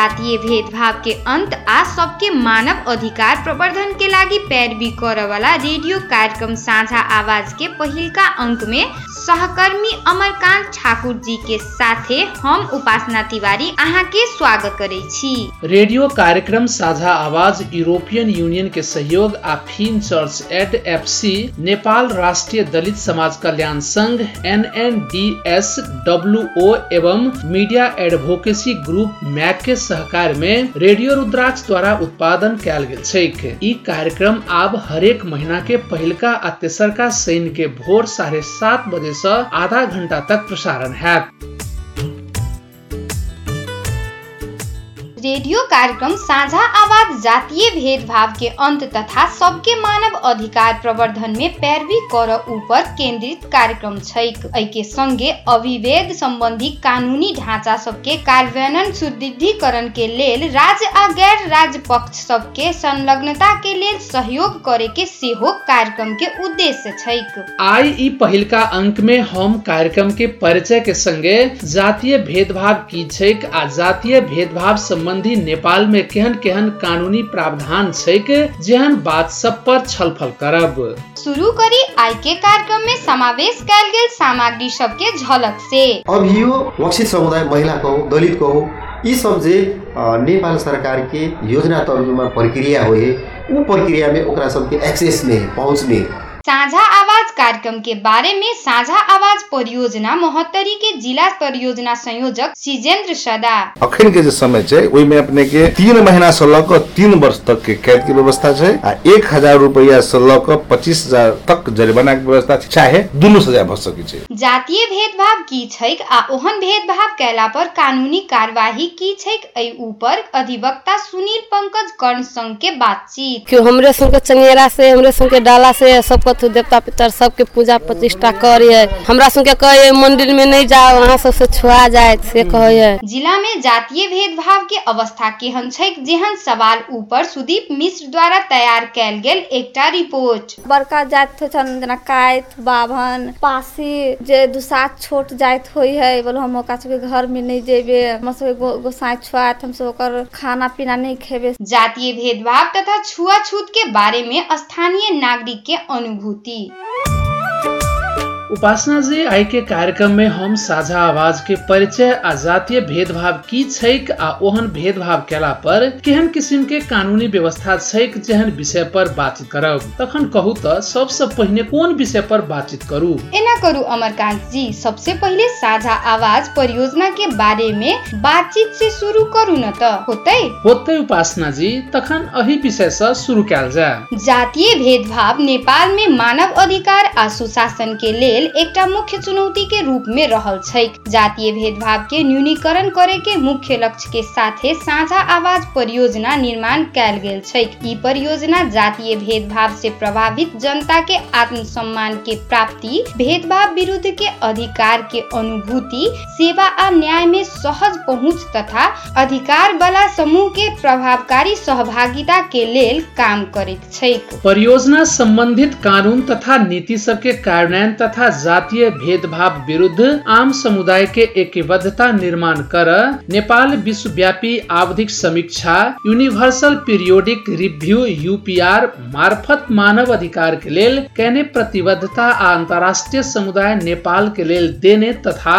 जातीय भेदभाव के अंत आ सबके मानव अधिकार प्रवर्धन के लागी पैरवी करे वाला रेडियो कार्यक्रम साझा आवाज़ के पहिलका अंक में सहकर्मी अमरकांत ठाकुर जी के साथे हम उपासना तिवारी अहाँ के स्वागत करे छी। रेडियो कार्यक्रम साझा आवाज़, यूरोपियन यूनियन के सहयोग आ Finn church add FC Nepal राष्ट्रीय दलित समाज कल्याण संघ एनएनडीएस डब्लुओ एवं मीडिया एडवोकेसी ग्रुप मैक के सहकार में रेडियो रुद्राक्ष द्वारा उत्पादन कयल गेल कार्यक्रम आब हरेक महीना के पहिलका आ तेसरका शनि के भोर साढ़े सात बजे से आधा घंटा तक प्रसारण हैत रेडियो कार्यक्रम साझा आवाज़, जातीय भेदभाव के अंत तथा सबके मानव अधिकार प्रवर्धन में पैरवी कर ऊपर केंद्रित कार्यक्रम छैक। एके संगे अभिवेद संबंधी कानूनी ढांचा सबके कार्यान्वयन, सुदृढ़ीकरण के लेल राज्य आ गैर राज्य पक्ष सबके संलग्नता के लेल सहयोग करे के सेहो कार्यक्रम के उद्देश्य आई ई पहिलका अंक में हम कार्यक्रम के परिचय के संगे जातीय भेदभाव की छैक आ जातीय भेदभाव संबंधी नेपाल में केहन केहन कानूनी प्रावधान छैक जेहन बात सब पर छलफल करब। शुरू करी आई के कार्यक्रम में समावेश कैल गेल सामग्री सबके झलक से। अभियो वंचित समुदाय महिला कहो दलित कहो यी सब जे नेपाल सरकार के योजना तर्जुमा प्रक्रिया होए ऊ प्रक्रिया में ओकरा सबके एक्सेस में पहुँच में साझा आवाज कार्यक्रम के बारे में साझा आवाज़ परियोजना महोत्तरी के जिला परियोजना संयोजक सिजेंद्र सदा। अखन के जे समय छै ओहिमे अपने के तीन महीना से लऽ कऽ तीन वर्ष तक के कैद के व्यवस्था छै आ एक हज़ार रूपया से लऽ कऽ पच्चीस हज़ार तक जरिमाना के व्यवस्था चाहे दुनू सजा भऽ सकै छै। जातीय भेदभाव की छैक आ ओहन भेदभाव कैला पर कानूनी कार्यवाही की एहि ऊपर अधिवक्ता सुनील पंकज कर्ण संग के बातचीत। कि हमरे संग के चंगेरा से हमरे संग के डाला से सब कथु देवता पितर सबके पूजा प्रतिष्ठा करिए। हमरा संग के कहे मंदिर में नहीं जाओ वहाँ सबसे छुआ जाए से कहे जिला में जातीय भेदभाव के अवस्था केहन छैक जेहन सवाल ऊपर सुदीप मिश्र द्वारा तैयार कैल गेल एकटा रिपोर्ट। बड़का जाति जेना काइत बाभन पासी जे दुसात छोट जाति होइ है बोलो हम ओकरा सबके घर में नहीं जेबे हम सबके गो, गोसाई छुआत हम सब ओकर खाना पीना नहीं खेबे। जातीय भेदभाव तथा छुआछूत के बारे में स्थानीय नागरिक के अनुभूति। उपासना जी आई के कार्यक्रम में हम साझा आवाज़ के परिचय आ जातीय भेदभाव की छैक आ ओहन भेदभाव केला पर केहन किसिम के कानूनी व्यवस्था छैक जेहन विषय पर बातचीत करब। तखन कहू त सबसे पहिने कोन विषय पर बातचीत करू? एना करू अमरकांत जी। सबसे पहिले साझा आवाज़ परियोजना के बारे में बातचीत से शुरू करू न त होतै? होतै उपासना जी तखन अही विषय से शुरू कयल जाय। जातीय भेदभाव नेपाल में मानव अधिकार आ सुशासन के लेल एकटा मुख्य चुनौती के रूप में रहल छैक। जातीय भेदभाव के न्यूनीकरण करे के मुख्य लक्ष्य के साथे साझा आवाज परियोजना निर्माण कैल गेल छैक। ई परियोजना जातीय भेदभाव से प्रभावित जनता के आत्मसम्मान के प्राप्ति भेदभाव विरुद्ध के अधिकार के अनुभूति सेवा आ न्याय में सहज पहुँच तथा अधिकार वाला समूह के प्रभावकारी सहभागिता के लेल काम करैत छैक। परियोजना संबंधित कानून तथा नीति सबके कार्यान्वयन तथा जातीय भेदभाव विरुद्ध आम समुदाय के निर्माण कर नेपाल विश्वव्यापी आवधिक समीक्षा यूनिवर्सल पीरियोडिक रिव्यू यूपीआर मार्फत मानव अधिकार के लेल कहने प्रतिबद्धता आ अंतर्राष्ट्रीय समुदाय नेपाल के लेल देने तथा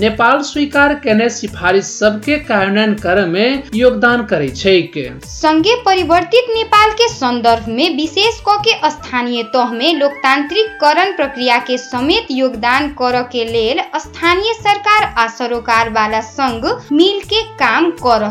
नेपाल स्वीकार कहने सिफारिश सबके कार्यान्वयन करे में योगदान करे छैक। संगे परिवर्तित नेपाल के संदर्भ में विशेष क के स्थानीय तह में लोकतांत्रिकरण प्रक्रिया के समेत योगदान कर के लेल स्थानीय सरकार आ सरोकार वाला संग मिल के काम कर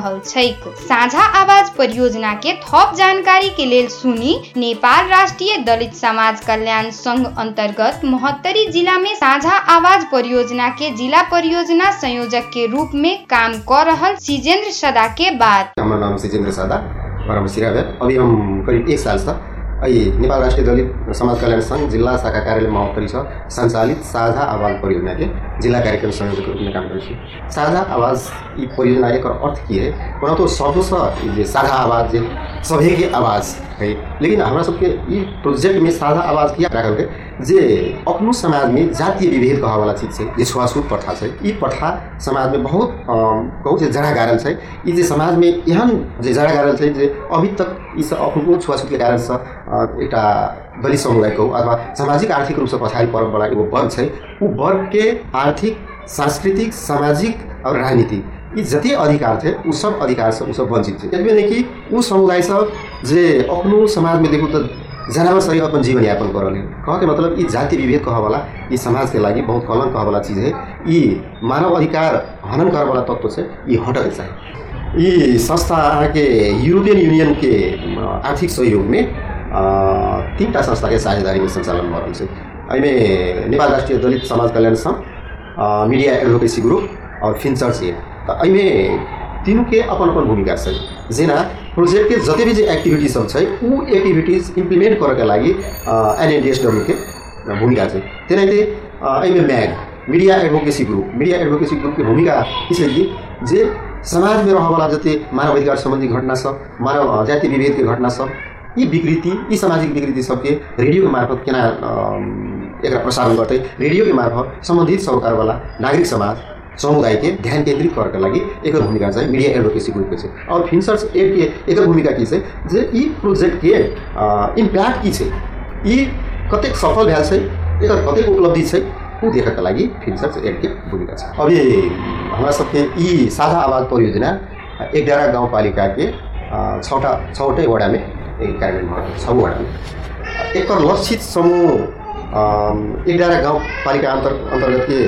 साझा आवाज़ परियोजना के थप जानकारी के लेल सुनी नेपाल राष्ट्रिय दलित समाज कल्याण संघ अंतर्गत महोत्तरी जिला में साझा आवाज़ परियोजना के जिला परियोजना संयोजक के रूप में काम कर रहल सिजेंद्र सदा के बाद। हमारा नाम सिजेंद्र सादा, और हम अभी हम करीब एक साल से ये नेपाल राष्ट्रिय दलित समाज कल्याण संघ जिला शाखा कार्यालय महोत्तरी छ। सञ्चालित साझा आवाज़ परियोजना के जिला कार्यक्रम संयोजक के रूप में काम कर साझा आवाज़ ये परियोजना एक अर्थ की है? वहाँ तो सबसे ये साझा आवाज़ सभी के आवाज़ है। लेकिन हमारा सबके ये प्रोजेक्ट में साझा आवाज़ किया राखल के जे अपनो समाज में जातीय विभेद कहा वाला चीज छै जे छुआछूत प्रथा छै ई प्रथा समाज में बहुत कहू जे जड़ा गाड़ल छै। ई जे समाज में एहन जे जड़ा गाड़ल छै जे अभी तक ई सब अपनो छुआछूत के कारण से अ, एकटा दलित समुदाय कहू अथवा सामाजिक आर्थिक रूप से पछाडि परल बला एगो वर्ग छै ऊ वर्ग के आर्थिक सांस्कृतिक सामाजिक और राजनीतिक यी जति अधिकार थे ऊ सब अधिकार से ऊ सब वंचित थे यद्यपि नहीं कि ऊ समुदाय सब जे अपनो समाज में देखू तो जनावर सही अपन जीवन यापन करल। कह के मतलब ई जाति विभेद कह वाला ई समाज के लागि बहुत कलंक कह वाला चीज है। ई मानव अधिकार हनन करे वाला तत्व से ई हटके चाही। ई संस्था अहाँके यूरोपियन यूनियन के आर्थिक सहयोग में अ, तीनटा संस्था के साझेदारी में संचालन छै। एहिमे नेपाल राष्ट्रिय दलित समाज कल्याण सङ्घ अ, मीडिया एडभोकेसी ग्रुप और फिनचर्च एड। तऽ एहिमे तीनू के अपन अपन भूमिका छै जेना प्रोजेक्ट के जते भी जे छै ऊ एक्टिविटीज इम्प्लिमेंट करऽके लागि एनएनडिएसडब्ल्यू के भूमिका छै तेनाहिते अ, एहिमे म्याग media advocacy group. Media advocacy group के भूमिका की छै कि जे रहऽवाला जते मानव अधिकार सम्बन्धी घटना सब मानव जाति विभेद के घटना सब यी विकृति यी सामाजिक विकृति सबके रेडियोके मार्फत केना एकरा प्रसारण गर्दै रेडियोके मार्फत सम्बन्धित सरोकारवाला नागरिक समाज समुदायके ध्यान केन्द्रित करके लागि एकर भूमिका चाहिँ मिडिया एडभोकेसी ग्रुपके छै। और फिन्सर्स एडके एकर भूमिका की छै जे ई प्रोजेक्टके इम्प्याक्ट की छै ई कतेक सफल भेल छै एकर कतेक उपलब्धि छै ऊ देखैके लागि फिन्सर्स एडके भूमिका छ। अभी हमरा सबके ई साझा आवाज परियोजना एघार गाउँपालिकाके छवटा छवटै वडामे कार्यान्वयन छ वडामे एकर लक्षित समूह एघार गाउँपालिका अन्तर अन्तर्गत के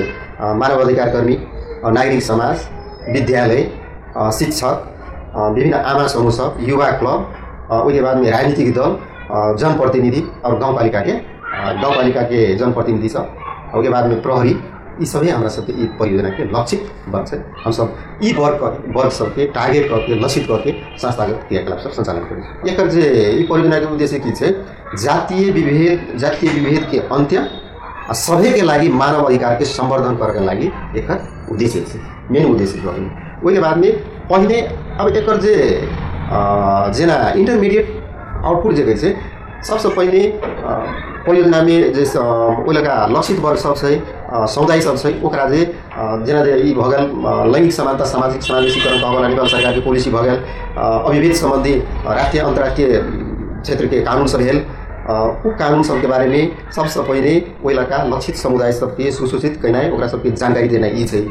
मानव अधिकार कर्मी नागरिक समाज विद्यालय शिक्षक विभिन्न आमा समूह सब युवा क्लब उसके बाद राजनीतिक दल जनप्रतिनिधि और गाउँपालिका के गाउँपालिका के जनप्रतिनिधि सब और उसके बाद प्रहरी यी सबै हमरा सबके ई परियोजना के लक्षित वर्ग छै हम सब ई वर्ग क- वर्ग सबके टारगेट करके लक्षित करके संस्थागत क्रियाकलाप सब सञ्चालन करै छी। एकर जे ई परियोजनाके उद्देश्य की छै जातीय विभेद जातीय विभेद के अन्त्य आ सभेके लागि मानव अधिकारके सम्वर्धन करके लागि एकर उद्देश्य छै मेन उद्देश्य छ ओहिके बादमे पहिने अब एकर जे जेना इन्टरमिडिएट आउटपुट जे छै सबसँ पहिले परियोजनामे जे स- ओहिलेका लक्षित वर्ग सब अ, समुदाय सब छै ओकरा जे जेना जे ई लैङ्गिक समानता सामाजिक समावेशीकरण वाला नेपाल सरकारके पोलिसी भऽ गेल अ, अविभेद सम्बन्धी राष्ट्रिय अन्तर्राष्ट्रिय क्षेत्रके सब अ, ऊ कानुन सबके बारेमे सबसँ पहिले ओहिलेका लक्षित समुदाय सबके सुसूचित कैनाइ ओकरा सबके जानकारी देनाइ ई छै।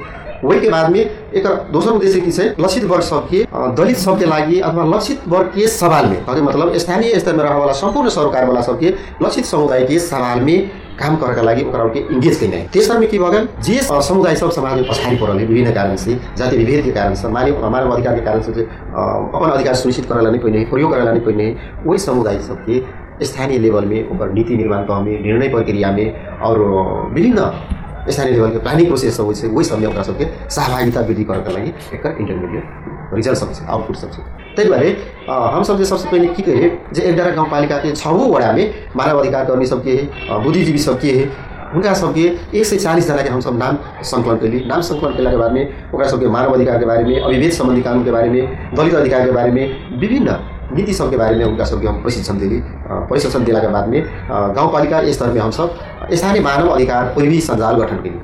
ओहिके बादमे एकर दोसर उद्देश्य की छै लक्षित वर्ग सबके दलित सबके लागि अथवा लक्षित वर्ग के सवालमे। कहके मतलब स्थानीय स्तरमा रहवाला सम्पूर्ण सरोकारवाला सबके लक्षित समुदायके सवालमे काम करके लागि ओकरा के इङ्गेज कैनाइ। तेसरमे के गेल जे समुदाय सब समाजमे पछाडि पड़ल विभिन्न कारण से जाति विभेद के कारण से मानव मानव अधिकार के कारण से जे अ, अपन अधिकार सुनिश्चित करेला नहीं पहिने प्रयोग करेला नहीं पहिने वही समुदाय सबके स्थानीय लेवल में नीति निर्माण तह निर्णय प्रक्रिया में और विभिन्न स्थानीय लेवल के प्लानिंग प्रोसेस सब छै ओहि सबमे ओकरा सहभागिता वृद्धि करके लागि एकर इन्टरमिडिएट रिजल्ट सब छै आउटपुट सब छै ताहि दुआरे जे सबसे पहिले की करिए जे एघार गाउँपालिकाके छवो वडामे मानव अधिकार कर्मी सबके बुद्धिजीवी सबके हुनका सबके एक सय चालिसजनाके हमसब नाम सङ्कलन कैली नाम सङ्कलन केलाके बारेमे ओकरा सबके मानव अधिकारके बारेमे अविभेद सम्बन्धी कानुनके बारेमे दलित अधिकारके बारेमे विभिन्न नीति सबके बारेमे उनका सबके हम प्रशिक्षण दिलाके बादमे अ, गाउँपालिका स्तरमे हमसब स्थानीय मानव अधिकार परिवी सञ्जाल गठन केली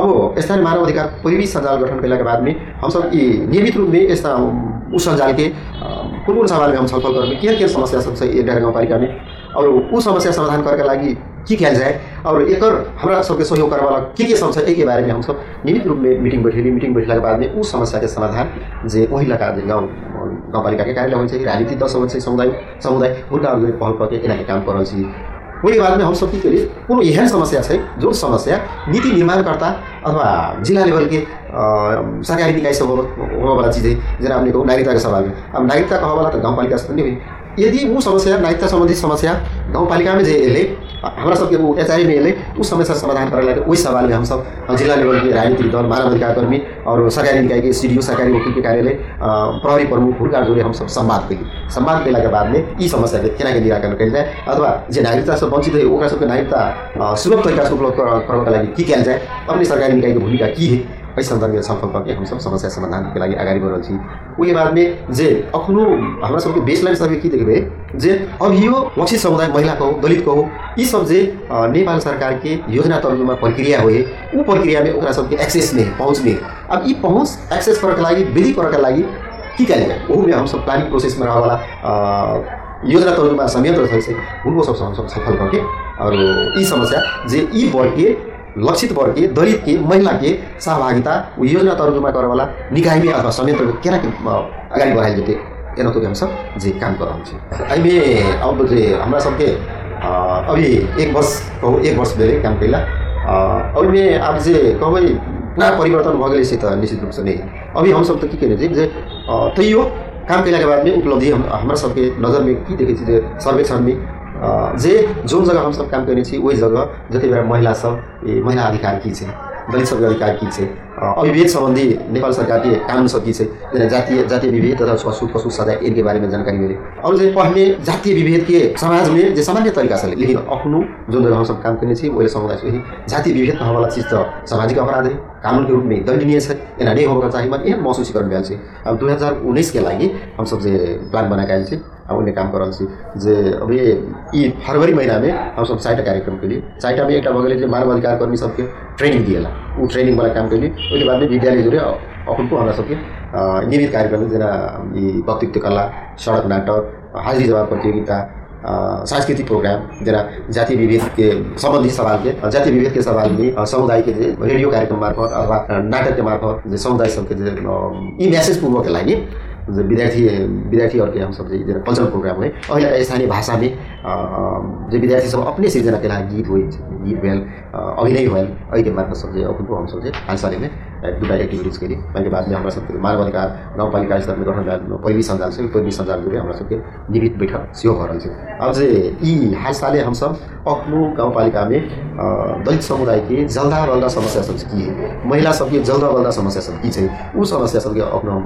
अब स्थानीय मानव अधिकार परिवी सञ्जाल गठन केलाके बादमे हमसब यी नियमित रूपमे यस्ता ऊ सञ्जालके कुन कुन सवालमे हम छलफल करबै केहन केहन समस्या सब छै एघार गाउँपालिकामे? और ऊ समस्या समाधान करके लागि की कयल जाए और एकर हमरा सबके सहयोग करे वाला के के सब छै एहिके बारेमे हमसब नियमित रूपमे मीटिंग बैठेली। मीटिंग बादमे ऊ समस्याके समाधान जे जे गाउँ गाउँपालिकाके कार्यालय होइ छै राजनीतिक दल छै समुदाय समुदाय अगाडि पहल करके एनाके काम कर रहल छी ओहिके बादमे हमसब की एहन समस्या छै जो समस्या नीति निर्माणकर्ता अथवा जिला लेवलके अ, सरकारी निकाय सब होनेवाला चीज है में अब नागरिकता कह वाला तो गाउँपालिका नहीं हुई यदि वो समस्या नागरिकता संबंधी समस्या गाउँपालिका में जे एले हमरा सबके वो एचआई उस समस्या समाधान करे लगे वही सवाल सब जिला लेवल के राजनीतिक दल मानव अधिकार कर्मी और सरकारी निकाय के सी सरकारी वकील के कार्यालय प्रहरी प्रमुख हुनका जोड़े हम सब संवाद कैली संवाद कैला के बाद में ई समस्या के निराकरण जाए अथवा जे नागरिकता से वंचित है ओकरा सबके नागरिकता सुलभ तरीका से उपलब्ध करबाक लागि की कयल जाए अपने सरकारी निकाय के भूमिका की है? एहि सन्दर्भमे छलफल करके हमसब समस्या समाधानके लागि अगाडि बढ़ रहल छी ओहिके बादमे जे अखनो हमरा सबके बेसलाइन सबके की देखबै जे अभियो लक्षित समुदाय महिला कहो दलित कहो ई सब जे नेपाल सरकार के योजना तर्जुमा प्रक्रिया होए ऊ प्रक्रिया में ओकरा सबके एक्सेस नहीं पहुँच अब ई पहुँच एक्सेस करके लागि विधि करके लागि की कयल जाए ओहूमे हमसब प्लानिंग प्रोसेसमे रहऽवला अ, योजना तर्जुमा संयंत्र छै सबसँ हमसब सफल करके और ई समस्या जे ई वर्ग के लक्षित वर्ग के दलित के महिला के सहभागिता योजना तर्जुमा करेवाला निकाय में अथवा केना के अगाडि बढ़ायल जेतै एना तो हमसब जे काम कर एहिमे अब जे हमरा सबके अभी एक वर्ष एक वर्ष भेलै काम कैला अ, ओहिमे आब जे कहबै पुरा परिवर्तन भऽ गेलै से निश्चित रूपसँ नहि अभी हमसब तऽ की छी जे तैयो काम कैलाके बादमे उपलब्धि हम हमरा सबके नजरमे की देखै छी जे जे जोन जगह हमसब काम करने छी ओहि जगह जति बेला महिला सब महिला अधिकार की छै दलित सबके अधिकार की छै अ, अविभेद सम्बन्धी नेपाल सरकारके कानुन सब की छै जातीय जातीय विभेद तथा पशु पशु सजाय इनके बारेमे जानकारी मिले और जे पहले जातीय विभेद के समाज में जे सामान्य तरीका से लेकिन अखनो जोन जगह हमसब काम करने छी ओहि समुदाय जातीय विभेद कहने वाला चीज तो सामाजिक अपराध है कानून के रूप में दंडनीय है एना नहीं होगा चाहिए मन एहन महसूसीकरण भेल छै अब दू हजार उन्नैस के लागि हमसब जे प्लान बना के आयल छी आ ओहिमे काम कर रहल छी जे अभी ई फरवरी महीनामे हमसब चारिटा कार्यक्रम केलिए चारिटामे एकटा भऽ गेलै जे मानव अधिकार कर्मी सबके ट्रेनिंग दिएला। ऊ ट्रेनिंग वाला काम केलिए ओहिके बादमे विद्यालय जोड़े अखनको हमरा सबके अ, नियमित कार्यक्रम जेना ई वक्तृत्व कला सडक नाटक हाजिरी जवाब प्रतियोगिता सांस्कृतिक प्रोग्राम जेना जातीय विभेद के सवाल के अ, जातीय विभेद के सवाल में अ, समुदाय के जे रेडियो कार्यक्रम मार्फत अथवा अ, नाटक के मार्फत जे समुदाय सबके ई मैसेज पुर्वक के लागि विद्यार्थी विद्यार्थीहरूके हमसब जे जेना कल्चरल प्रोग्राम है अहिले स्थानीय अ, जे विद्यार्थी सब अपने सिर्जना के लागि गीत होइ गीत अ, अभिनय भेल एहिके मार्फत सब अखनको हमसब जे हालसालेमे दुटा एक्टिभिटीज केली ताहिके बादमे हमरा सबके मानव अधिकार गाउँपालिका स्तरमे गठन भेल पहिली सञ्जाल छै पहिली सञ्जाल जुड़े हमरा सबके नियमित बैठक सेहो भऽ रहल छै। अब जे ई हालसाले हमसब आफ्नो गाउँपालिकामे अ, दलित समुदायके जल्दा बल्दा समस्या सब की महिला सबके जल्दा बल्दा समस्या सब की छै? ऊ समस्या सबके अपना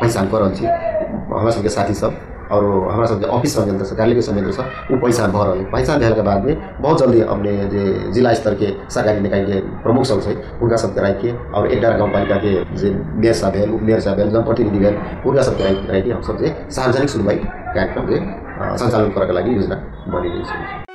पहिचान कर रहल छी हमरा सबके साथी सब और हमरा सबके ऑफिस संयंत्र से कार्यालय संयंत्र से वो पहचान भऽ रहल है पहचान भेल के में बहुत जल्दी अपने जे जिला स्तर के सरकारी निकाय के प्रमुख सब छै हुनका सबके राखि के और एक पालिका के जे मेयर साहब भेल उप मेयर साहब भेल जनप्रतिनिधि भेल हुनका सबके राखि के हमसब जे सार्वजनिक सुनवाई कार्यक्रम अ, सञ्चालन करके लागि योजना बनिरहेको छ।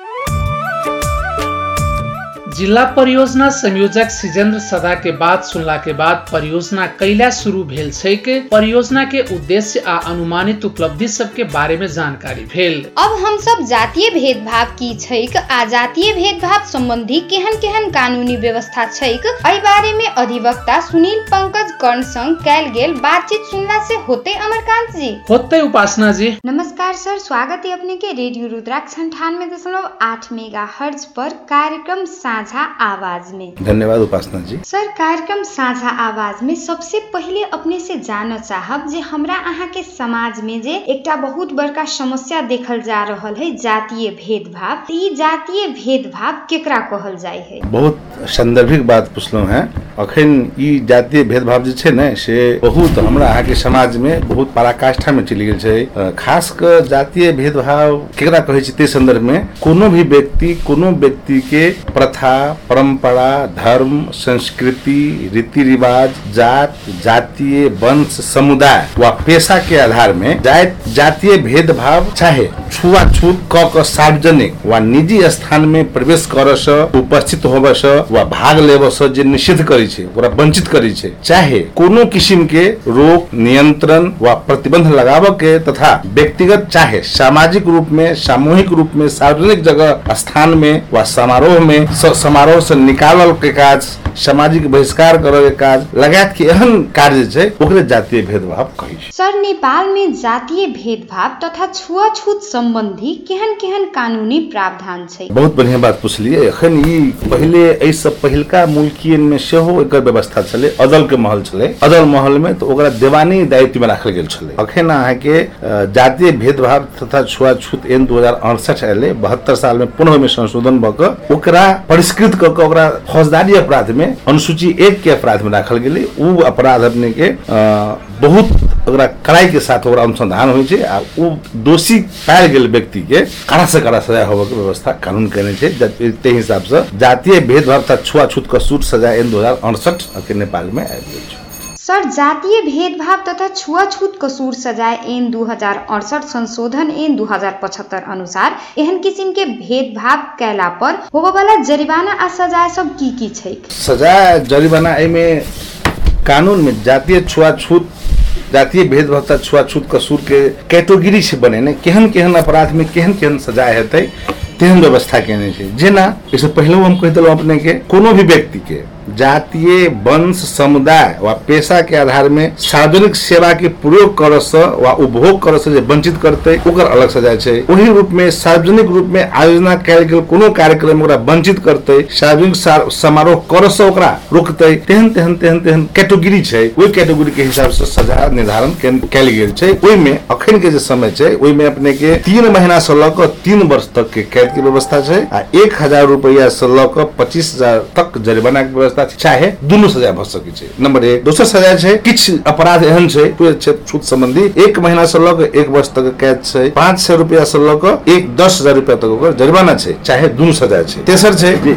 जिल्ला परियोजना संयोजक सिजेंद्र सदा के बात सुनला के बाद परियोजना कैला शुरू भेल छै के परियोजना के उद्देश्य आ अनुमानित उपलब्धि सब के बारे में जानकारी भेल। अब हम सब जातीय भेदभाव की छैक आ जातीय भेदभाव संबंधी केहन केहन कानूनी व्यवस्था छैक एहि बारे में अधिवक्ता सुनील पंकज कर्ण संग कैल गेल बातचीत सुनला से होते अमरकांत जी? होते उपासना जी। नमस्कार सर स्वागत है अपने के रेडियो रुद्राक्ष अंठानवे दशमलव आठ मेगा हर्ज पर कार्यक्रम साझा आवाज़ में। धन्यवाद उपासना जी। सर कार्यक्रम साझा आवाज़ में सबसे पहले अपने से जान चाहब जे हमरा अहाँ के समाज में जे एकटा बहुत बड़का समस्या देखल जा रहा है जातीय भेदभाव। ई जातीय भेदभाव केकरा कहल जाय है? बहुत संदर्भिक बात पूछलो हैं। अखन ई जातीय भेदभाव जे छै ने, से बहुत हमरा अहाँके समाज में बहुत पराकाष्ठा में चलि गेल छै। खास क जातीय भेदभाव केकरा कहै ते संदर्भ में कोनो भी व्यक्ति, कोनो व्यक्ति के प्रथा परंपरा धर्म, संस्कृति रीति रिवाज जात, जातीय, वंश, समुदाय वा पेशा के आधार में जात जातीय भेदभाव चाहे छुआछूत क क सार्वजनिक वा निजी स्थान में प्रवेश करऽ सँ उपस्थित होबऽ सँ वा भाग लेबऽ सँ जे निषिद्ध करै छै ओकरा वंचित करै छै। चाहे कोनो किसिम के रोग नियंत्रण व प्रतिबंध लगाव के तथा व्यक्तिगत, चाहे सामाजिक रूप में, सामूहिक रूप में, सार्वजनिक जगह, स्थान में व समारोह में समारोह से निकाल के काज सामाजिक बहिष्कार करऽ के काज लगायत के एहन कार्य छै ओकरे जातीय भेदभाव कहै छै। सर नेपाल में जातीय भेदभाव तथा छुआछूत संबंधी केहन केहन कानूनी प्रावधान छै? बहुत बढ़िया बात पुछलियै। एखन ई पहिले एहि सब पहिलका मुल्कियन में सेहो एकर व्यवस्था छलै अदल के महल छलै। अदल महल में तऽ ओकरा देवानी दायित्व में राखल गेल छलै। अखन अहाँके अ, जातीय भेदभाव तथा छुआछूत एन दू हजार अड़सठ एलै बहत्तर साल में पुनः ओहिमे संशोधन भऽ कऽ ओकरा परिष्कृत कऽ कऽ ओकरा फौजदारी अपराध में अनुसूची एक के अपराध में राखल गेलै। उ अपराध अपने के अ, बहुत कड़ाई के साथ अनुसंधान आ ओ दोषी पायल गेल व्यक्ति के कड़ा से कड़ा सजा होबे के व्यवस्था कानून केने छै हिसाब से जातीय भेदभाव तथा छुआछूत कसूर सजा ऐन दू हजार अड़सठ के नेपाल में आबि सर जातीय भेदभाव तथा छुआछूत कसूर सजाय ऐन दू हज़ार अड़सठ संशोधन एन दू हज़ार पचहत्तर अनुसार एहन किसिम के भेदभाव कैला पर होबवला जरिवाना आ सजाय सब की की छैक? सजा जरिमाना एहिमे कानून में जातीय छुआछूत, जातीय भेदभाव तथा छुआछूत कसूर के कैटेगरी से बने ने केहन केहन अपराध में केहन केहन सजा हेतै, तेहन व्यवस्था केने छै। जेना इससे पहले हम कह देलहुँ अपने के कोनो भी व्यक्ति के जातीय वंश समुदाय वा पेशा के आधार में सार्वजनिक सेवा के प्रयोग वा उपभोग जे वंचित करतै अलग सजा छै। ओही रूप में, सार्वजनिक रूप में आयोजना गेल कोनो कार्यक्रम वंचित करतै, सार्वजनिक समारोह करऽ से ओकरा रोकतै, तेहन तेहन तेहन तेहन कैटेगरी छै। ओहि कैटेगरी के हिसाब से सजा निर्धारण कयल गेल छै। ओहिमे अखन के समय छै, ओहिमे अपने के तीन महीना से लऽ तीन वर्ष तक के कैद के व्यवस्था छै, आ एक हज़ार रुपैया से लऽ पच्चीस हज़ार तक जरिमाना के व्यवस्था चाहे दुनू सजा भऽ सकै छै। नंबर एक, दोसर सजा छै, किछु अपराध एहन छै संबंधी एक महीना से लऽ एक वर्ष तक कैद छै, पाँच सौ रुपया से लऽ एक दस हज़ार रुपया तक ओकर जरिमाना छै, चाहे दुनू सजा छै। तेसर छै जे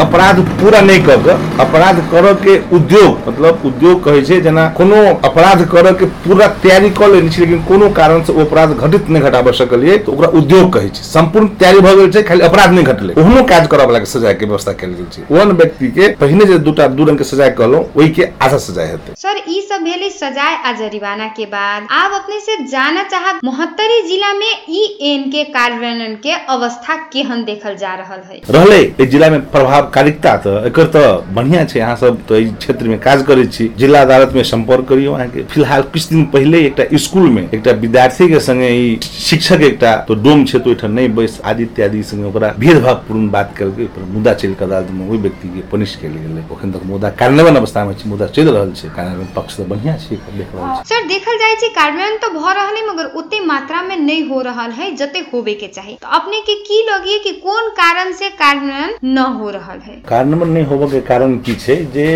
अपराध पूरा नहि कऽ अपराध करऽ के उद्योग मतलब उद्योग कहै छै, जेना कोनो अपराध करऽ के पूरा तैयारी कऽ लेने लेकिन कोनो कारण से ओ अपराध घटित नहि घटाबऽ सकलियै, तऽ ओकरा उद्योग कहै छै। संपूर्ण तैयारी भऽ गेल छै, खाली अपराध नहि घटलै। ओहनो काज करऽ वाला के सजा के व्यवस्था कयल गेल छै। ओहन व्यक्ति के पहिने जे दूटा दू रंग के सजा कहलहुँ ओहि के आधा हेतै। सर ई सब भेलै सजाय आ जरिवाना के बाद। आब अपने से जाना चाहब मोहत्तरी जिला में ई एन के कार्यान्वयन के अवस्था केहन देखल जा रहल है? रहलै एहि जिला में प्रभावकारिता तऽ एकर तऽ बढ़िया छै अहाँ सब तऽ एहि क्षेत्र में काज करै छी। जिला अदालत में संपर्क करियौ अहाँके। फ़िलहाल किछु दिन पहिले एकटा स्कूल में एकटा विद्यार्थी के संगे ई शिक्षक एकटा तो डोम छै तो ओहिठाम नहि बैस। आदि इत्यादि संगे ओकरा भेदभावपूर्ण बात करके मुद्दा चल कऽ अदालत में ओहि व्यक्ति के पनिश कयल गेलै। अखन तक मुद्दा कार्यान्वयन अवस्था में छै मुद्दा चलि रहल छै कार्यान्वयन पक्ष तऽ बढ़िया छै देख रहल छै। सर देखल जाय छै कार्यान्वयन तो भ रहल है मगर ओते मात्रा में नहीं हो रहल है जते होबे के चाही। तो अपने के की लगिए कि कोन कारण से कार्यान्वयन न हो रहल है? कार्यान्वयन नहीं होबऽ के कारण की छै जे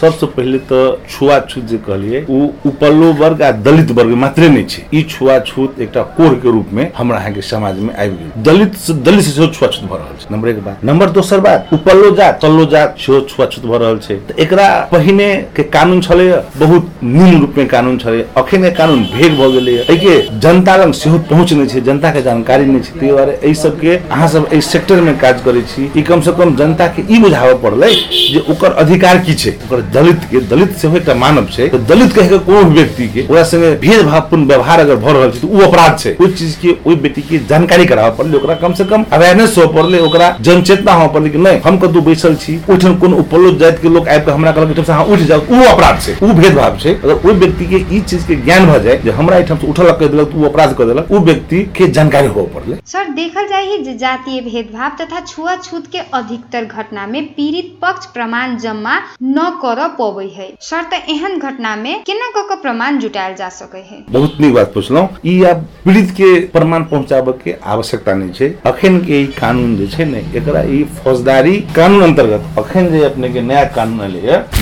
सबसे पहिले तऽ छुआछूत जे कहलियै ओ उपल्लो वर्ग आ दलित वर्ग मात्रे नहि छै। ई छुआछूत एकटा कोर के रूप में हमरा अहाँ के समाज में आबि गेल। दलित दलित से सेहो छुआछूत भऽ रहल छै। नंबर एक बात। नंबर दोसर बात उपल्लो जात तल्लो जात सेहो छुआछूत भऽ रहल छै। तऽ एकरा पहिने के कानून छलै बहुत निम्न रूप में कानून छलै अखन के कानून भेग भऽ गेलै एहि के जनता लग सेहो पहुँच नहि छै जनता के जानकारी नहि छै। ताहि दुआरे एहि सबके अहाँ सब एहि सेक्टर में काज करै छी। ई कम से कम जनता के ई बुझाबऽ पड़लै जे ओकर अधिकार की छै। ओकर दलित के दलित सेहो एकटा मानव छै। तऽ दलित कहि के कोनो भी व्यक्ति के ओकरा संगे भेदभावपूर्ण व्यवहार अगर भऽ रहल छै, तऽ ओ अपराध छै। ओहि चीज़ के ओहि व्यक्ति के जानकारी कराबऽ पड़लै। ओकरा कम से कम अवेयरनेस हो पड़लै। ओकरा जनचेतना हो पड़लै कि नहीं, हम कतौ बैसल छी, ओहिठाम कोनो उपल्लो जाति के लोग आबि कऽ हमरा कहलक एहिठाम से अहाँ उठि जाउ। ओ अपराध छै ओ भेदभाव छै। अगर ओहि व्यक्ति के ई चीज़ के ज्ञान भऽ जाए जे हमरा एहिठाम से उठलक कहि देलक ओ अपराध कऽ देलक ओ व्यक्ति के जानकारी हो पड़लै। सर देखल जाय है जे जातीय भेदभाव तथा छुआछूत के अधिकतर घटना में पीड़ित पक्ष प्रमाण जमा न कर पबै है सर त एहन घटना में केना क के प्रमाण जुटायल जा सकै है बहुत नीक बात पुछलहुँ। ई आब पीड़ित के प्रमाण पहुंचाबे के आवश्यकता नहीं छै। अखन के ई कानून जे छै ने एकरा ई फौजदारी कानून अंतर्गत अखन जे अपने के नया कानून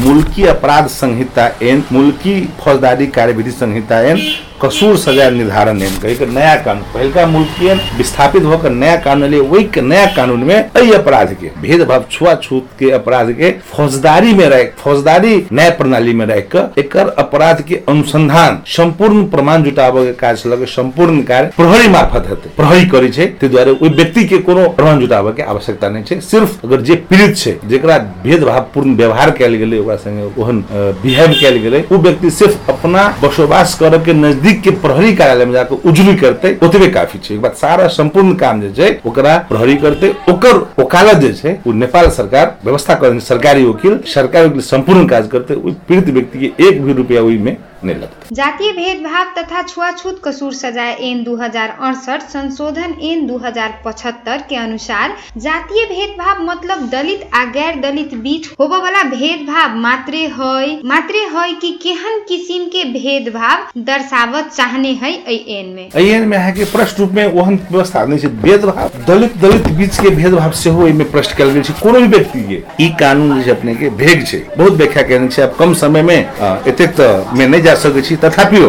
मुल्की अपराध संहिता एन मुल्की फौजदारी कार्यविधि संहिता एन कसूर सजा निर्धारण कही के नया कानून, पहिलका मुल्की एन विस्थापित होकर नया कानून एलै वही नया कानून में एहि अपराध के, भेदभाव, छुआछूत के अपराध के फौजदारी में रह, फौजदारी न्याय प्रणाली में रह कर एक अपराध के अनुसंधान, संपूर्ण प्रमाण जुटाबे के काज लगे संपूर्ण कार्य प्रहरी मार्फत हेतै, प्रहरी करै छै ताहि दुआरे ओहि व्यक्ति के कोनो प्रमाण जुटाबे के आवश्यकता नहीं छै, सिर्फ़ अगर जे पीड़ित छै, जेकरा भेदभावपूर्ण व्यवहार कयल गेलै, ओकरा संगे ओहन बिहेव कयल गेलै, ओ व्यक्ति सिर्फ़ अपना बसोबास करऽ के नज़दीक के प्रहरी कार्यालय में जाकर उजरी करते, ओतबे काफ़ी छै। बात, सारा संपूर्ण काम जे ओकरा प्रहरी करते, ओकर वकालत जे नेपाल सरकार व्यवस्था कर सरकारी वकील सरकारी वकील संपूर्ण काज करते पीड़ित व्यक्ति के एक भी रुपया में नहीं लगता जातीय भेदभाव तथा छुआछूत कसूर सजाय एन दू संशोधन एन दू के अनुसार जातीय भेदभाव मतलब दलित आ गैर दलित बीच होबे वाला भेदभाव मात्रे है मात्रे है कि केहन किसिम के भेदभाव दर्शावत चाहने है एन में। एन में अहाँके प्रश्न रूप में ओहन व्यवस्था नहीं छै भेदभाव दलित दलित बीच के भेदभाव सेहो एहिमे प्रश्न कयल गेल छै कोनो भी व्यक्ति के ई कानून जे अपने के भेग छै बहुत व्याख्या केने छै अब कम समय में एतेक में नहीं जा सकै छी तथापिओ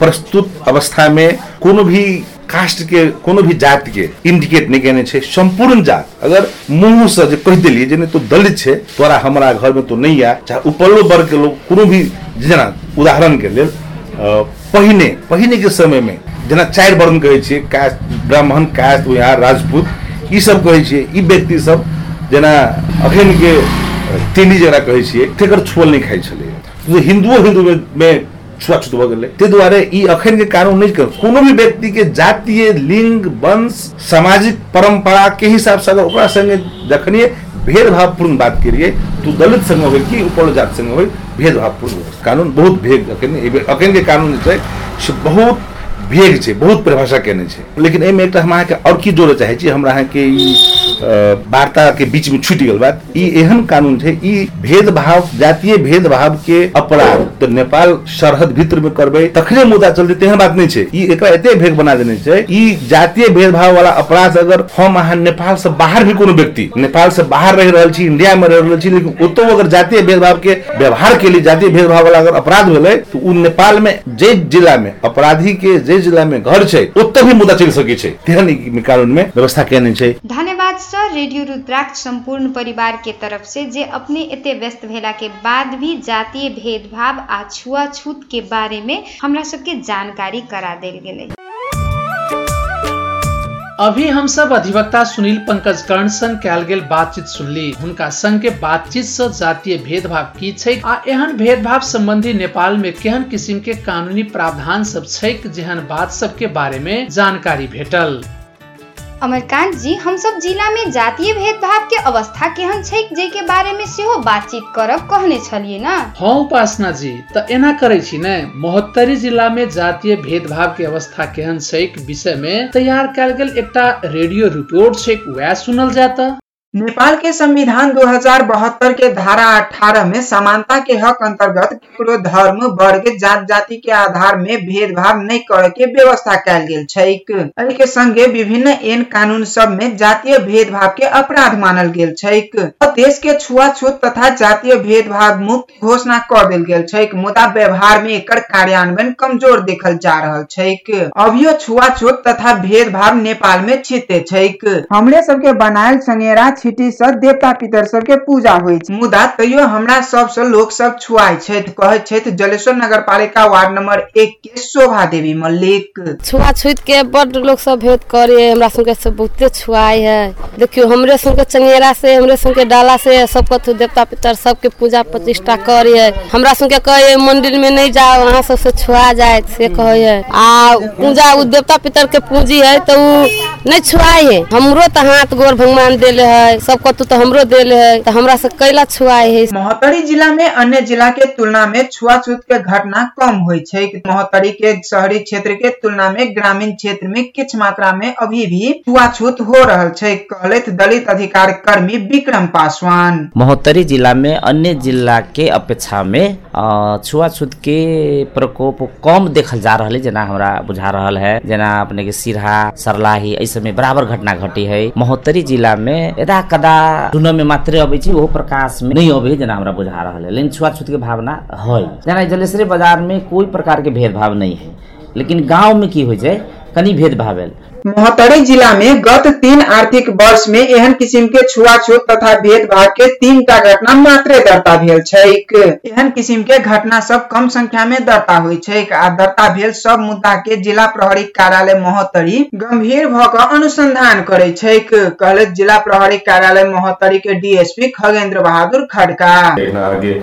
प्रस्तुत अवस्था में कोनो भी कास्ट के कोनो भी जात के इंडिकेट नहीं छै संपूर्ण जात। अगर मुंह से जे कह देलिए जे तो दलित छै तोरा हमरा घर में तो आ चाहे उपरलो वर्ग के लोग कोनो भी जेना उदाहरण के लेल पहिने पहिने के समय में जेना चारि वर्ण कहै छियै कास्ट ब्राह्मण कास्ट यहाँ राजपूत ई सब कहै छियै ई व्यक्ति सब जेना अखन के तेली जकरा कहै छियै तेकर छोल नहीं खाइ छलै। हिंदुओ हिंदू में, छुआछूत भऽ गेलै। ताहि दुआरे ई अखन के कानून नहीं कर। कोनो भी व्यक्ति के जातीय लिंग वंश सामाजिक परंपरा के हिसाब से अगर ओकरा संगे जखनिए भेदभावपूर्ण बात करिए तो दलित संग हो कि ऊपर जात संग हो भेदभावपूर्ण हो। कानून बहुत भेग अखन अखन के कानून से बहुत भेग छै बहुत परिभाषा केने लेकिन एहिमे एकटा हम आओर की जोड़य चाहै छी हमरा अहाँके वार्ता के बीच में छूट गेल बात। एहन कानून छै, ई भेदभाव, जातीय भेदभाव के अपराध। तो नेपाल सरहद भीतर में करबै, तखने मुद्दा चलते तेहन बात नहीं छै। ई एकरा एते भेग बना देने ई जातीय भेदभाव वाला अपराध अगर हम अहाँ नेपाल से बाहर भी कोनो व्यक्ति नेपाल से बाहर रह रहल छी इंडिया में रह रहल छी, लेकिन ओतौ अगर जातीय भेदभाव के व्यवहार के लिए जातीय भेदभाव वाला अगर अपराध भेलै तो उ नेपाल में जे जिला में अपराधी के जे जिला में घर छै ओतऽ भी मुद्दा चल सकै छै। तेहन कानून में व्यवस्था केने छै। धन्यवाद सर रेडियो रुद्राक्ष संपूर्ण परिवार के तरफ़ से जे अपने एते व्यस्त भेला के बाद भी जातीय भेदभाव आ छुआछूत के बारे में हमरा सबके जानकारी करा देल गेलै। अभी हम सब अधिवक्ता सुनील पंकज कर्ण संग कयल गेल बातचीत सुनली। हुनका संग के बातचीत से जातीय भेदभाव की छै आ एहन भेदभाव संबंधी नेपाल में केहन किस्म के कानूनी प्रावधान सब छै जेहन बात सब के बारे में जानकारी भेटल। अमरकांत जी हम सब जिला में जातीय भेदभाव के अवस्था केहन छै जे के बारे में सेहो बातचीत करब कहने छलिए ना? हाँ उपासना जी त एना करे छी ने महोत्तरी जिला में जातीय भेदभाव के अवस्था केहन छै विषय में तैयार कयल गेल एकटा रेडियो रिपोर्ट छै वह सुनल जाता नेपाल के संविधान 2072 के धारा 18 में समानता के हक अंतर्गत केकरो धर्म, वर्ग जात जाति के आधार में भेदभाव नहीं करे के व्यवस्था कैल गेल एहि के संगे विभिन्न एन कानून सब में जातीय भेदभाव के अपराध मानल गेल और देश के छुआछूत तथा जातीय भेदभाव मुक्त घोषणा कर देल गेल मुदा व्यवहार में एकर कार्यान्वयन कमज़ोर देखल जा रहल छैक। अभियो छुआछूत तथा भेदभाव नेपाल में छिते छैक। हमरे सबके बनायल संगेरा छिटी से देवता पितर सब के पूजा छै। मुदा तैयो हमरा सबसे लोक सब छथि। जलेश्वर नगर पालिका वार्ड नंबर एक के शोभा देवी मल्लिक। छुआछूत के बड लोग सब भेद करे हमरा सब बहुते छुआई है। देखियो, हमरे सबके चंगेरा से, हमरे सबके डाला से, सब कथु देवता पितर सबके पूजा प्रतिष्ठा करे है हमरा सबके कहे मंदिर में नहीं जाओ, वहाँ सबसे छुआ जाए से कहे है आ पूजा देवता पितर के पूजी है तो नहीं छुआई है। हमरो तो हाथ गोर भगवान देले है। सब कथु तो हमरो देले है तो हमरा से कैला छुआई है। महोत्तरी जिला में अन्य जिला के तुलना में छुआछूत के घटना कम होइ छै। महोत्तरी के शहरी क्षेत्र के तुलना में ग्रामीण क्षेत्र में किछ मात्रा में अभी भी छुआछूत हो रहा छै कहलथि दलित अधिकार कर्मी विक्रम पासवान। महोत्तरी जिला में अन्य जिला के अपेक्षा में छुआछूत के प्रकोप कम देखल जा रहा है जेना हमरा बुझा रहा है जना अपने के सिरहा सरलाही सब में बराबर घटना घटी है। महोत्तरी जिला में यदा कदा सुनऽ में मात्रे अबै छै प्रकाश में नहीं अबै, जना हमरा बुझा रहल है लेकिन छुआछूत के भावना है जेना जलेश्वरी बाज़ार में कोई प्रकार के भेदभाव नहीं है लेकिन गाँव में की होइ छै, कनी भेदभाव भेल महोत्तरी जिला में गत तीन आर्थिक वर्ष में एहन किस्म के छुआछूत तथा भेदभाव के तीन टा घटना मात्रे दर्ता भेल छैक। एहन किस्म के घटना सब कम संख्या में दर्ता होइ छैक आ दर्ता भेल सब मुद्दा के जिला प्रहरी कार्यालय महोत्तरी गंभीर भ क अनुसंधान करे छैक। कहले जिला प्रहरी कार्यालय महोत्तरी के डीएसपी खगेंद्र बहादुर खड़का।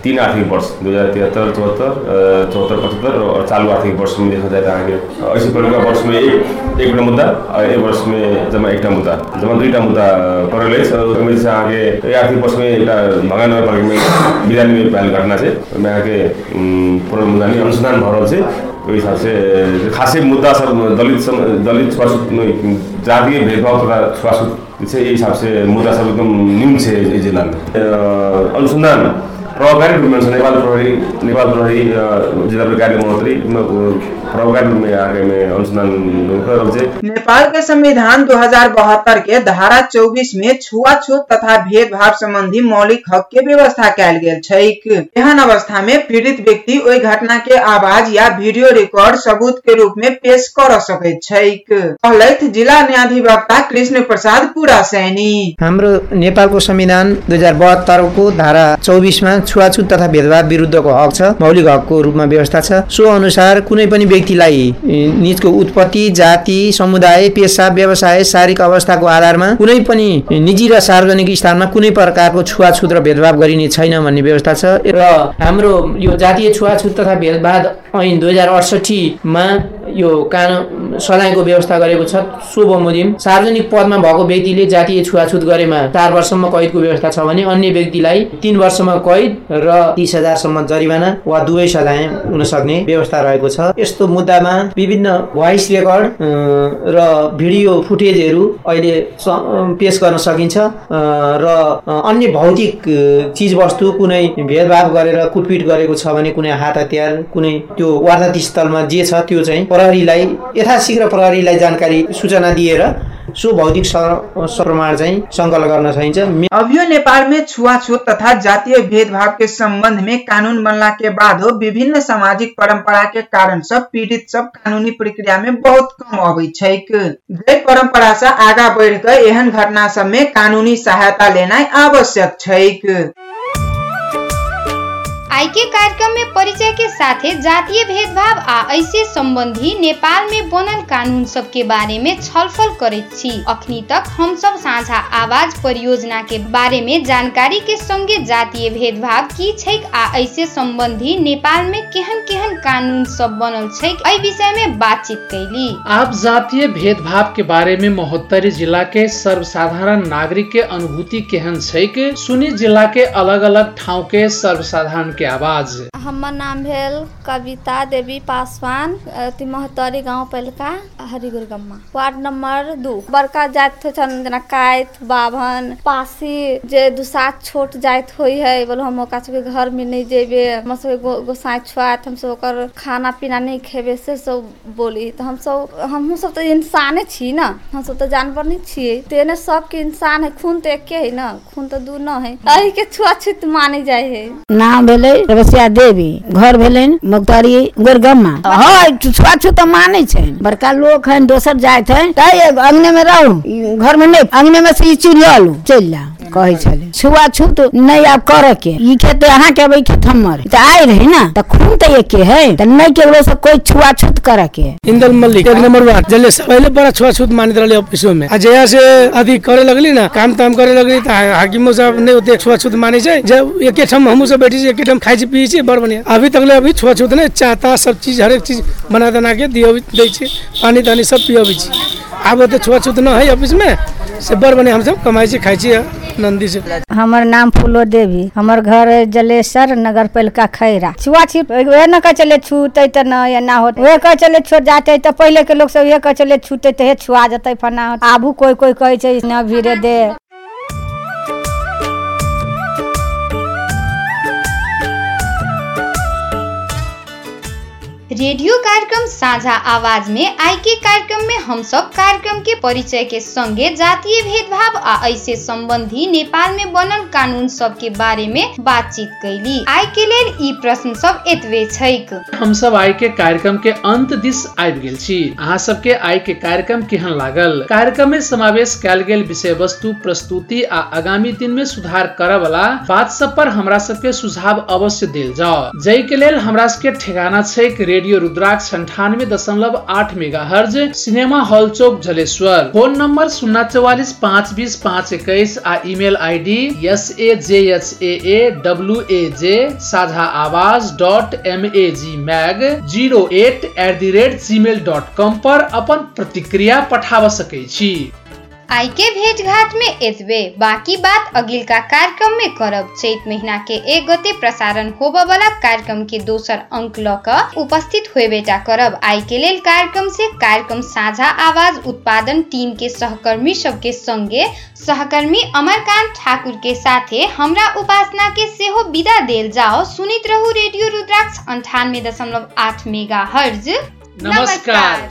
तीन आर्थिक वर्ष दो हजार तिहत्तर चौहत्तर चौहत्तर पचहत्तर और चालू आर्थिक वर्ष में देखा जाए परेका वर्ष में एक मुद्दा। एक वर्ष में जमा एक मुद्दा जमा दुईटा मुद्दा परेल आगे ये आर्थिक वर्ष में एक भंगा नगरपालिका में बिरानी में पहल घटना से मैं आगे पूर्ण मुद्दा नहीं अनुसंधान भर रहा है ओहि हिसाब से खासै मुद्दा सब दलित दलित छुआछूत जातीय भेदभाव तथा छुआछूत चाहिँ यही हिसाब से मुद्दा सब एकदम न्यून छै एहि जिल्लामे अ, अनुसन्धान प्रभावकारी रूपमा छ नेपाल प्रहरी नेपाल प्रहरी प्रभावकारी रूप में आगे में अनुसंधान नेपाल के संविधान 2072 के धारा 24 में छुआछूत तथा भेदभाव संबंधी मौलिक हक के व्यवस्था कैल गेल छैक। एहन अवस्था में पीड़ित व्यक्ति ओहि घटना के आवाज़ या वीडियो रिकॉर्ड सबूत के रूप में पेश कर सकैत छैक। कहलथि जिला न्यायाधिवक्ता कृष्ण प्रसाद पुरा सैनी हाम्रो नेपालको संविधान दुई हज़ार बहत्तरको धारा चौबिसमा छुवाछुत तथा भेदभाव विरुद्धको हक छ मौलिक हकको रूपमा व्यवस्था छ। सो अनुसार कुनै पनि व्यक्तिलाई निजको उत्पत्ति जाति समुदाय पेसा व्यवसाय शारीरिक अवस्थाको आधारमा कुनै पनि निजी र सार्वजनिक स्थानमा कुनै प्रकारको छुवाछुत र भेदभाव गरिने छैन भन्ने व्यवस्था छ। र हाम्रो यो जातीय छुवाछुत तथा भेदभाव ऐन दुई हजार अडसठीमा यो कानुन सजायको व्यवस्था गरेको छ। सो बमोजिम सार्वजनिक पदमा भएको व्यक्तिले जातीय छुवाछुत गरेमा चार वर्षसम्म कैदको व्यवस्था छ भने अन्य व्यक्तिलाई तिन वर्षसम्म कैद र तिस हजारसम्म जरिवाना वा दुवै सजाय हुन सक्ने व्यवस्था रहेको छ। यस्तो मुद्दामा विभिन्न भोइस रेकर्ड र भिडियो फुटेजहरू अहिले स- अ, पेश गर्न सकिन्छ। र अन्य भौतिक चिजवस्तु कुनै भेदभाव गरेर कुटपिट गरेको छ भने कुनै हात हतियार कुनै त्यो वारदात स्थलमा जे छ त्यो चाहिँ प्रहरीलाई यथाशीघ्र प्रहरीलाई जानकारी सूचना दिएर सो भौतिक सप्रमाण चाहिँ सङ्कलन गर्न सकिन्छ। अभियो नेपाल में छुआछूत तथा जातीय भेदभाव के संबंध में कानून बाद विभिन्न सामाजिक परंपरा के कारण सब पीड़ित सब कानूनी प्रक्रिया में बहुत कम अबै छैक। जे परंपरा आगा बढ़ एहन घटना सब में कानूनी सहायता लेनाइ आवश्यक छैक। आई के कार्यक्रम में परिचय के साथे जातीय भेदभाव आ ऐसे संबंधी नेपाल में बनल कानून सब के बारे में छलफल करैत छी। अखनी तक हम सब साझा आवाज़ परियोजना के बारे में जानकारी के संगे जातीय भेदभाव की छैक आ ऐसे संबंधी नेपाल में केहन केहन कानून सब बनल छैक एहि विषय में बातचीत कैली। आप जातीय भेदभाव के बारे में महोत्तरी जिला के सर्वसाधारण नागरिक के अनुभूति केहन छै के सुनी जिला के अलग अलग ठाउँ के सर्वसाधारण के creava AZ हमर नाम भेल कविता देवी पासवान अथी महतरी गाँव पहिलका हरिगुर गम्मा वार्ड नंबर दू। बड़का जात छन जेना काइत बाभन पासी जे दुसात छोट जात होइ है बोलो हम ओकरा सबके घर में नहीं जेबे हम सब गो, गोसाई छुआत हम सब ओकर खाना पीना नहीं खेबे से सब बोली। तो हम सब हमहू सब तो इंसाने छी ना। हम सब तो जानवर नहीं छिए तेने सबके इंसान है खून तो एके है ना। खून तो दू न है एही के छुआछूत माने जाए है नाम भेलै रवसिया देवी। देवी घर भेलन मुख्तारी गोरगम में हाँ, छुआछूत तो माने छै बड़का लोग है दोसर जाए थे अंगने में रहू। घर में नहीं अंगने में से चूड़ी चल जाओ कहै छलै। छुआछूत नहीं आब करऽ के। ई खेत अहाँ के ई खेत हमर तऽ आइ रही ना तऽ खून तऽ एके है। तऽ नहीं केकरो से कोई छुआछूत करऽ के। इंदल मल्लिक एक नंबर जल्ले से पहले बड़ा छुआछूत मानित रहले ऑफिसों में। आ जया से अधिक करे लगली ना काम ताम करे लगली त हाकिमो साहब ने ओते छुआछूत माने छै। जब एके ठम हमहू सब बैठी छी एके ठम खाइ छी पियै छी बड़ बढ़िया। अभी तक ले अभी छुआछूत ने चाहता सब चीज़ हर एक चीज़ बना बना के दियो दै छी। पानी तानी सब पियबै छी। आब ओते छुआछूत न है ऑफ़िस में से बड़ बढ़िया हम सब कमाई छी खाइ छी। नंदी से। हमर नाम फूलो देवी, हमर घर जलेसर नगर पालिका खैरा। छुआ छिप वह न कह चले छूते तो न एना होत। उहे कह चले छोड़ जाते तो पहले के लोग सब ये कह चले छूते तो छुआ जते फना आबू कोई कोई कहे न भीड़े दे। रेडियो कार्यक्रम साझा आवाज में आई के कार्यक्रम में हम सब कार्यक्रम के परिचय के संगे जातीय भेदभाव आ ऐसे संबंधी नेपाल में बनल कानून सब के बारे में बातचीत कैली। आई के लेल ई प्रश्न सब एतबे छैक। हम सब आइ के कार्यक्रम के अंत दिस आबि गेल छी। अहाँ सबके आइ के कार्यक्रम केहन लागल? कार्यक्रम में समावेश कयल गेल विषय वस्तु प्रस्तुति आ आगामी दिन में सुधार करऽ वाला बात सब पर हमरा सबके सुझाव अवश्य देल जाओ जय के लेल हमरा सबके ठेगाना छै रेडियो रुद्राक्ष अंठानवे दशमलव आठ mega hertz cinema hall Chowk Jaleshwar phone number शून्य चौवालिस पाँच बीस Sajha Awaj dot M A G mag zero eight at the rate dot com पर अपन प्रतिक्रिया पठाब सकै आई के भेंट घाट में एतबे। बाकी बात अगिल का कार्यक्रम में करब। चैत महीना के एक गते प्रसारण होबे वाला कार्यक्रम के दोसर अंक ल क उपस्थित हुए बेटा करब। आई के लेल कार्यक्रम से कार्यक्रम साझा आवाज उत्पादन टीम के सहकर्मी सबके संगे सहकर्मी अमरकांत ठाकुर के साथे हमरा उपासना के सेहो विदा देल जाओ सुनित रहू रेडियो रुद्राक्ष अंठानवे दशमलव आठ मेगा हर्ज नमस्कार।